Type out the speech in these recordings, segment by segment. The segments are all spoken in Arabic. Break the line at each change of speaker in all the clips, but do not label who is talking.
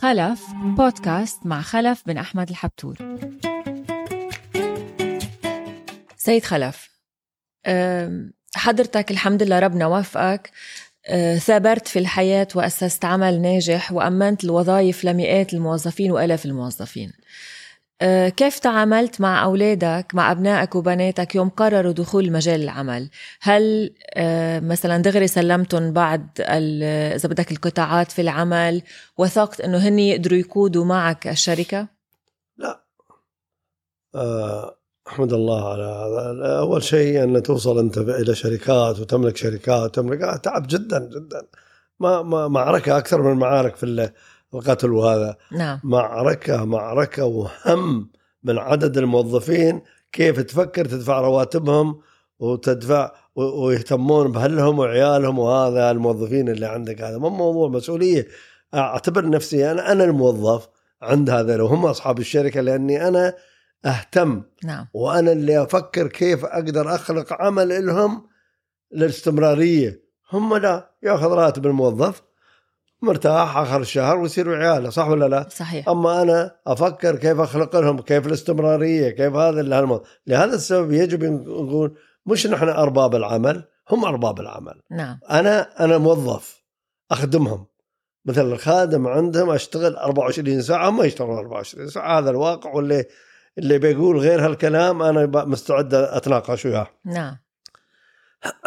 خلف بودكاست مع خلف بن أحمد الحبتور. سيد خلف حضرتك الحمد لله ربنا وفقك أه، ثابرت في الحياة وأسست عمل ناجح وأمنت الوظائف لمئات الموظفين وآلاف الموظفين. كيف تعاملت مع أولادك مع أبنائك وبناتك يوم قرروا دخول مجال العمل؟ هل أه، مثلا دغري سلمتهم ال- إذا بدك القطاعات في العمل وثقت أنه هن يقدروا يقودوا معك الشركة؟
آه، أحمد الله على هذا. أول شيء أن توصل أنت إلى شركات وتملك شركات وتملك آه، تعب جدا جدا. ما معركة أكثر من المعارك في القتل وهذا.
نعم.
معركة معركة وهم من عدد الموظفين كيف تفكر تدفع رواتبهم وتدفع ويهتمون بأهلهم وعيالهم وهذا الموظفين اللي عندك. هذا مو موضوع مسؤولية. أعتبر نفسي أنا أنا الموظف عند هذا. لو هم أصحاب الشركة لأني أنا أهتم.
نعم.
وأنا اللي أفكر كيف أقدر أخلق عمل لهم للاستمرارية. هم لا يأخذ راتب الموظف. مرتاح آخر الشهر ويصير عياله صح ولا لا؟
صحيح.
أما أنا أفكر كيف أخلق لهم كيف الاستمرارية كيف هذا اللي. لهذا السبب يجب نقول مش نحن أرباب العمل هم أرباب العمل.
نعم.
أنا أنا موظف أخدمهم. مثل الخادم عندهم أشتغل 24 ساعة هم يشتغلون 24 ساعة هذا الواقع واللي اللي بيقول غير هالكلام أنا مستعد أتناقش وياه.
نعم.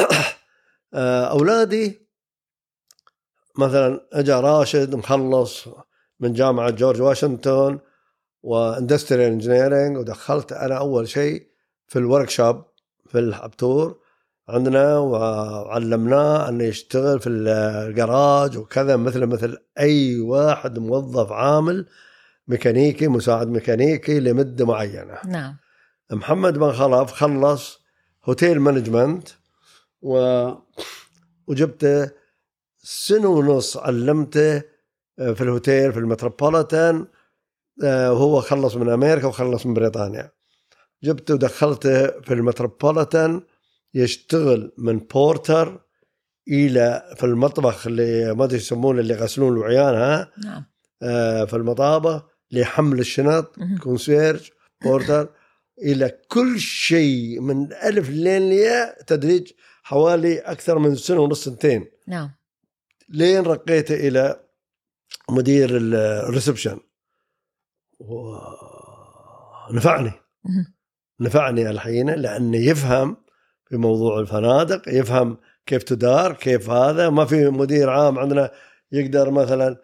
آه، أولادي مثلا اجى راشد مخلص من جامعة جورج واشنطن و industrial engineering ودخلت أنا أول شيء في ال workshop في الحبتور عندنا وعلمناه إنه يشتغل في الجراج وكذا مثل مثل أي واحد موظف عامل ميكانيكي مساعد ميكانيكي لمدة معينة.
نعم.
محمد بن خلف خلص hotel management و... وجبته سنة ونص علمته آه، في الهوتيل في المتروبوليتان آه، وهو خلص من أمريكا وخلص من بريطانيا. جبته ودخلته في المتروبوليتان يشتغل من porter إلى في المطبخ اللي ما أدري يسمونه اللي يغسلون الوعيان ها؟
نعم.
آه، في المطابخ لحمل الشنط. concierge porter إلى كل شيء من ألف لين الياء تدريج حوالي أكثر من سنة ونص سنتين.
نعم.
لين رقيته إلى مدير ال- الريسبشن ونفعني. نفعني. الحين لأنه يفهم في موضوع الفنادق يفهم كيف تدار كيف هذا. ما في مدير عام عندنا يقدر مثلا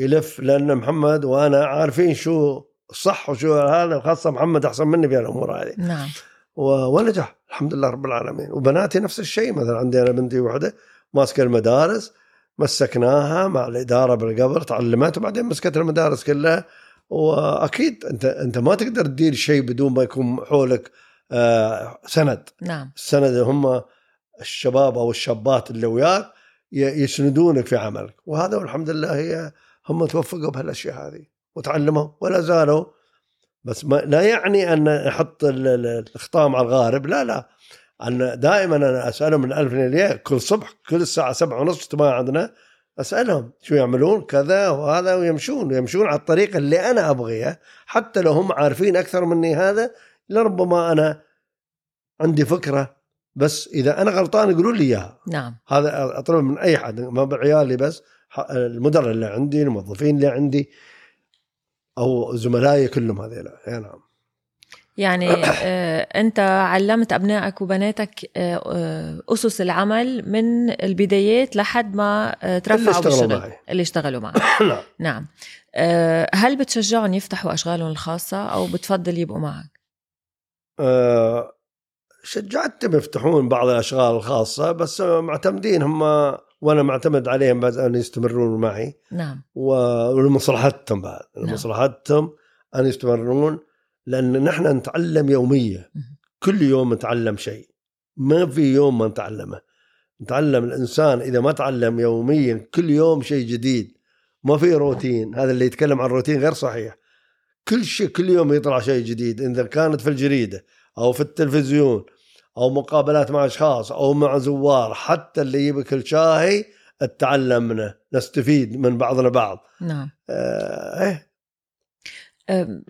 يلف لأن محمد وأنا عارفين شو الصح وشو هذا خاصة محمد أحسن مني في الأمور هذه.
نعم.
ونجح الحمد لله رب العالمين. وبناتي نفس الشيء مثلا عندي أنا بنتي واحدة ماسكة المدارس مسكناها مع الإدارة بالقبل تعلمت وبعدين مسكت المدارس كلها. وأكيد أنت أنت ما تقدر تدير شيء بدون ما يكون حولك آه، سند.
نعم.
السند هم الشباب أو الشابات اللي وياك يسندونك في عملك. وهذا والحمد لله هي هم توفقوا بهالأشياء هذه وتعلموا ولا زالوا. بس ما لا يعني أن نحط ال- ال- الخطام على الغارب لا لا. أن دائما أنا أسألهم من ألف ليلة كل صبح كل الساعة سبعة ونص اجتماع عندنا أسألهم شو يعملون كذا وهذا ويمشون ويمشون على الطريقة اللي أنا ابغيها حتى لو هم عارفين أكثر مني هذا لربما أنا عندي فكرة بس إذا أنا غلطان يقولوا لي إياها.
نعم.
هذا أطلب من أي حد ما بعيالي بس المدراء اللي عندي الموظفين اللي عندي أو زملائي كلهم هذيلا. اي نعم.
يعني آه، أنت علمت أبنائك وبناتك آه، آه، أسس العمل من البدايات لحد ما ترفعوا
اشتغلوا
بالشغل.
معي.
اللي اشتغلوا معك.
نعم.
نعم. هل بتشجعهم يفتحوا أشغالهم الخاصة أو بتفضل يبقوا معك؟
شجعتهم يفتحون بعض الأشغال الخاصة بس معتمدين هم وأنا معتمد عليهم بس أن يستمرون معي.
نعم.
ولمصلحتهم بعد.
نعم.
لمصلحتهم أن يستمرون. لأن نحن نتعلم يوميا. كل يوم نتعلم شيء. ما في يوم ما نتعلمه. نتعلم الإنسان إذا ما تعلم يوميا كل يوم شيء جديد. ما في روتين. هذا اللي يتكلم عن روتين غير صحيح. كل شيء كل يوم يطلع شيء جديد. إذا كانت في الجريدة أو في التلفزيون أو مقابلات مع أشخاص أو مع زوار حتى اللي يجيبك الشاهي نتعلم منه نستفيد من بعضنا بعض.
نعم.
آه إيه.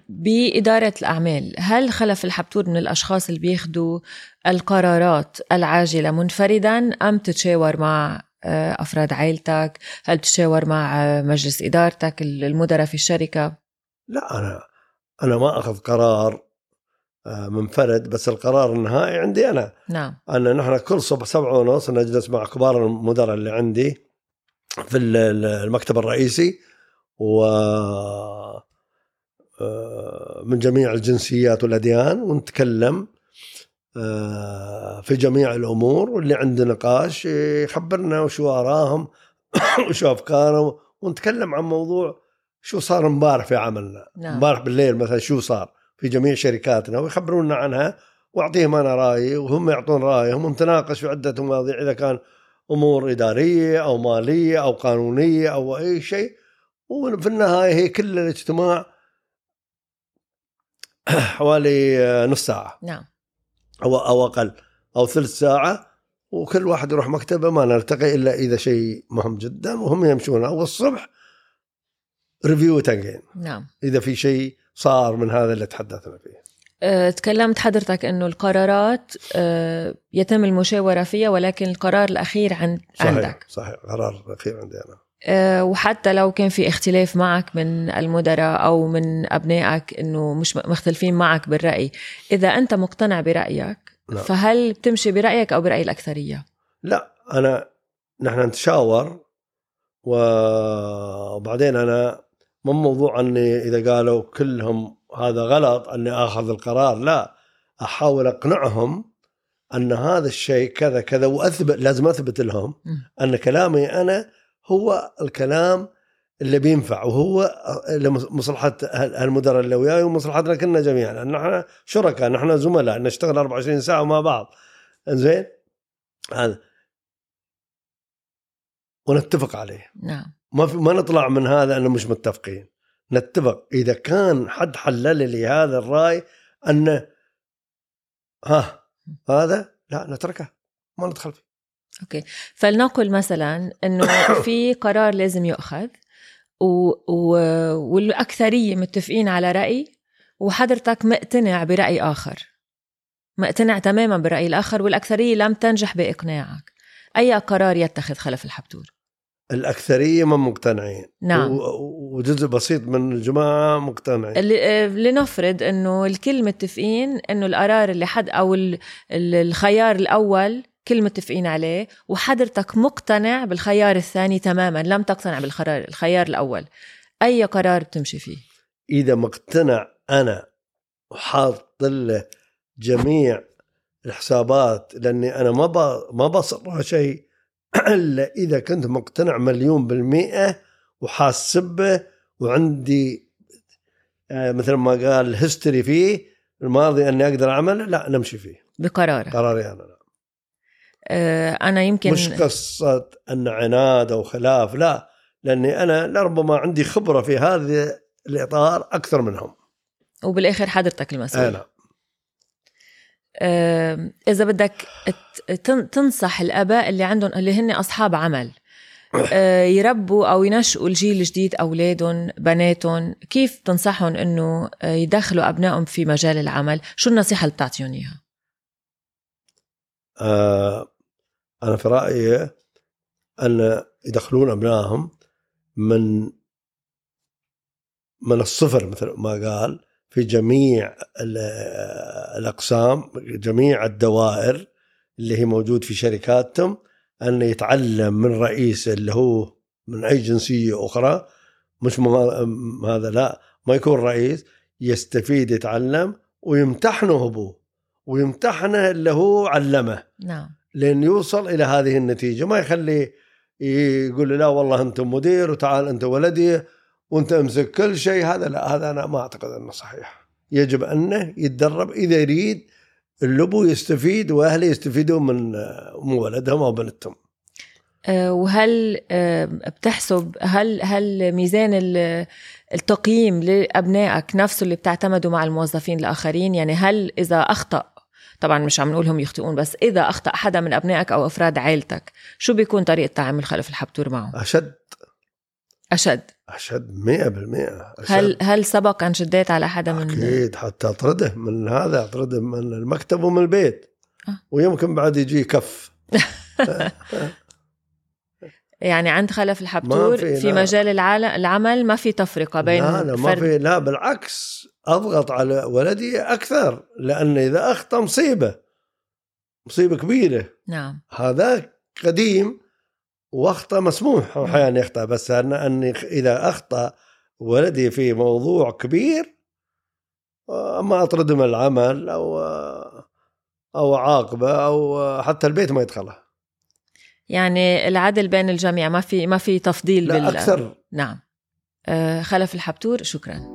بإدارة الأعمال. هل خلف الحبتور من الأشخاص اللي بياخدوا القرارات العاجلة منفردا أم تتشاور مع آه، أفراد عائلتك؟ هل تتشاور مع آه، مجلس إدارتك المدراء في الشركة؟
لا أنا أنا ما أخذ قرار آه، منفرد بس القرار النهائي عندي أنا.
نعم.
أن نحن كل صبح سبعة ونص نجلس مع كبار المدراء اللي عندي في المكتب الرئيسي و من جميع الجنسيات والأديان ونتكلم في جميع الأمور واللي عنده نقاش يخبرنا وشو آراهم وشو أفكارهم ونتكلم عن موضوع شو صار امبارح في عملنا
نعم.
امبارح بالليل مثلا شو صار في جميع شركاتنا ويخبرونا عنها وأعطيهم أنا رأيي وهم يعطون رأيهم ونتناقش في عدة مواضيع إذا كان أمور إدارية أو مالية أو قانونية أو أي شيء وفي النهاية هي كل الاجتماع حوالي نص ساعة.
نعم.
أو أو أقل. أو ثلث ساعة وكل واحد يروح مكتبة ما نلتقي إلا إذا شيء مهم جدا وهم يمشون. والصبح ريفيو تنجين
نعم.
إذا في شيء صار من هذا اللي تحدثنا فيه.
أه، تكلمت حضرتك إنه القرارات أه، يتم المشاورة فيها ولكن القرار الأخير عند
صحيح
عندك.
صحيح. القرار الأخير عندي
أنا. وحتى لو كان في اختلاف معك من المدراء أو من أبنائك إنه مش مختلفين معك بالرأي. إذا أنت مقتنع برأيك
لا.
فهل بتمشي برأيك أو برأي الأكثرية؟
لا أنا نحن نتشاور وبعدين أنا مو موضوع أني إذا قالوا كلهم هذا غلط أني آخذ القرار لا. أحاول أقنعهم أن هذا الشيء كذا كذا وأثبت لازم أثبت لهم أن كلامي أنا هو الكلام اللي بينفع وهو لمصلحة المدراء اللي وياي ومصلحتنا كلنا جميعا نحن شركاء نحن زملاء نشتغل 24 ساعة مع بعض. زين هذا. ونتفق عليه.
نعم.
ما في ما نطلع من هذا إنه مش متفقين. نتفق. إذا كان حد حلل لي هذا الرأي أنه ها هذا لا نتركه. ما ندخل فيه.
أوكي. فلنقل مثلا إنه في قرار لازم يؤخذ و... و... والأكثرية متفقين على رأي وحضرتك مقتنع برأي آخر. مقتنع تماما برأي الآخر والأكثرية لم تنجح بإقناعك. أي قرار يتخذ خلف الحبتور؟
الأكثرية ما مقتنعين.
نعم.
وجزء بسيط من الجماعة مقتنعين.
اللي لنفرض إنه الكل متفقين إنه القرار اللي حد أو الخيار الأول كل متفقين عليه وحضرتك مقتنع بالخيار الثاني تماما لم تقتنع بالقرار الخيار الأول. أي قرار بتمشي فيه؟
إذا مقتنع أنا وحاط له جميع الحسابات لأني أنا ما ما بصر شيء إلا إذا كنت مقتنع مليون بالمئة وحاسبه وعندي آه، مثل ما قال هيستوري فيه الماضي أني أقدر أعمله لا نمشي فيه.
بقرارك
قراري أنا لا.
آه، أنا يمكن
مش قصة ان عناد أو خلاف لا لأني أنا لربما عندي خبرة في هذا الإطار أكثر منهم.
وبالآخر حضرتك المسؤول.
نعم
إذا بدك تنصح الأباء اللي عندهم اللي هن أصحاب عمل آه، يربوا أو ينشئوا الجيل الجديد أولادهم بناتهم كيف تنصحهم إنه يدخلوا أبنائهم في مجال العمل؟ شو النصيحة اللي بتعطيهم إياها؟
آه أنا في رأيي أن يدخلون أبنائهم من من الصفر مثل ما قال في جميع الأقسام جميع الدوائر اللي هي موجود في شركاتهم أن يتعلم من رئيسه اللي هو من أي جنسية أخرى مش هذا لا ما يكون رئيس يستفيد يتعلم ويمتحنه أبوه ويمتحنه اللي هو علمه.
نعم.
لين يوصل إلى هذه النتيجة. ما يخلي يقول لا والله أنت مدير وتعال أنت ولدي وأنت أمسك كل شيء. هذا لا هذا أنا ما أعتقد أنه صحيح. يجب أنه يتدرب إذا يريد اللبو يستفيد وأهله يستفيدوا من ولدهم أو بنتهم.
أه، وهل أه، بتحسب هل هل ميزان التقييم لأبنائك نفسه اللي بتعتمدوا مع الموظفين الآخرين؟ يعني هل إذا أخطأ طبعا مش عم نقولهم يخطئون بس إذا أخطأ حدا من أبنائك أو أفراد عائلتك شو بيكون طريقة تعامل خلف الحبتور معه
أشد.
أشد.
أشد 100% أشد.
هل هل سبق أن شديت على حدا من
أكيد حتى أطرده من هذا أطرده من المكتب ومن البيت.
آه.
ويمكن بعد يجي كف.
يعني عند خلف الحبتور في,
في،.
مجال العمل ما في تفرقة بين
لا لا ما
فرد
في لا بالعكس. أضغط على ولدي أكثر لأن إذا اخطا مصيبة. مصيبة كبيرة.
نعم.
هذا قديم وأخطأ مسموح أحيانا يخطأ بس أنا اني إذا أخطأ ولدي في موضوع كبير اما اطرده من العمل أو أو عاقبة أو حتى البيت ما يدخله
يعني العدل بين الجميع ما في ما في تفضيل
لا أكثر.
نعم. آه، خلف الحبتور شكرا.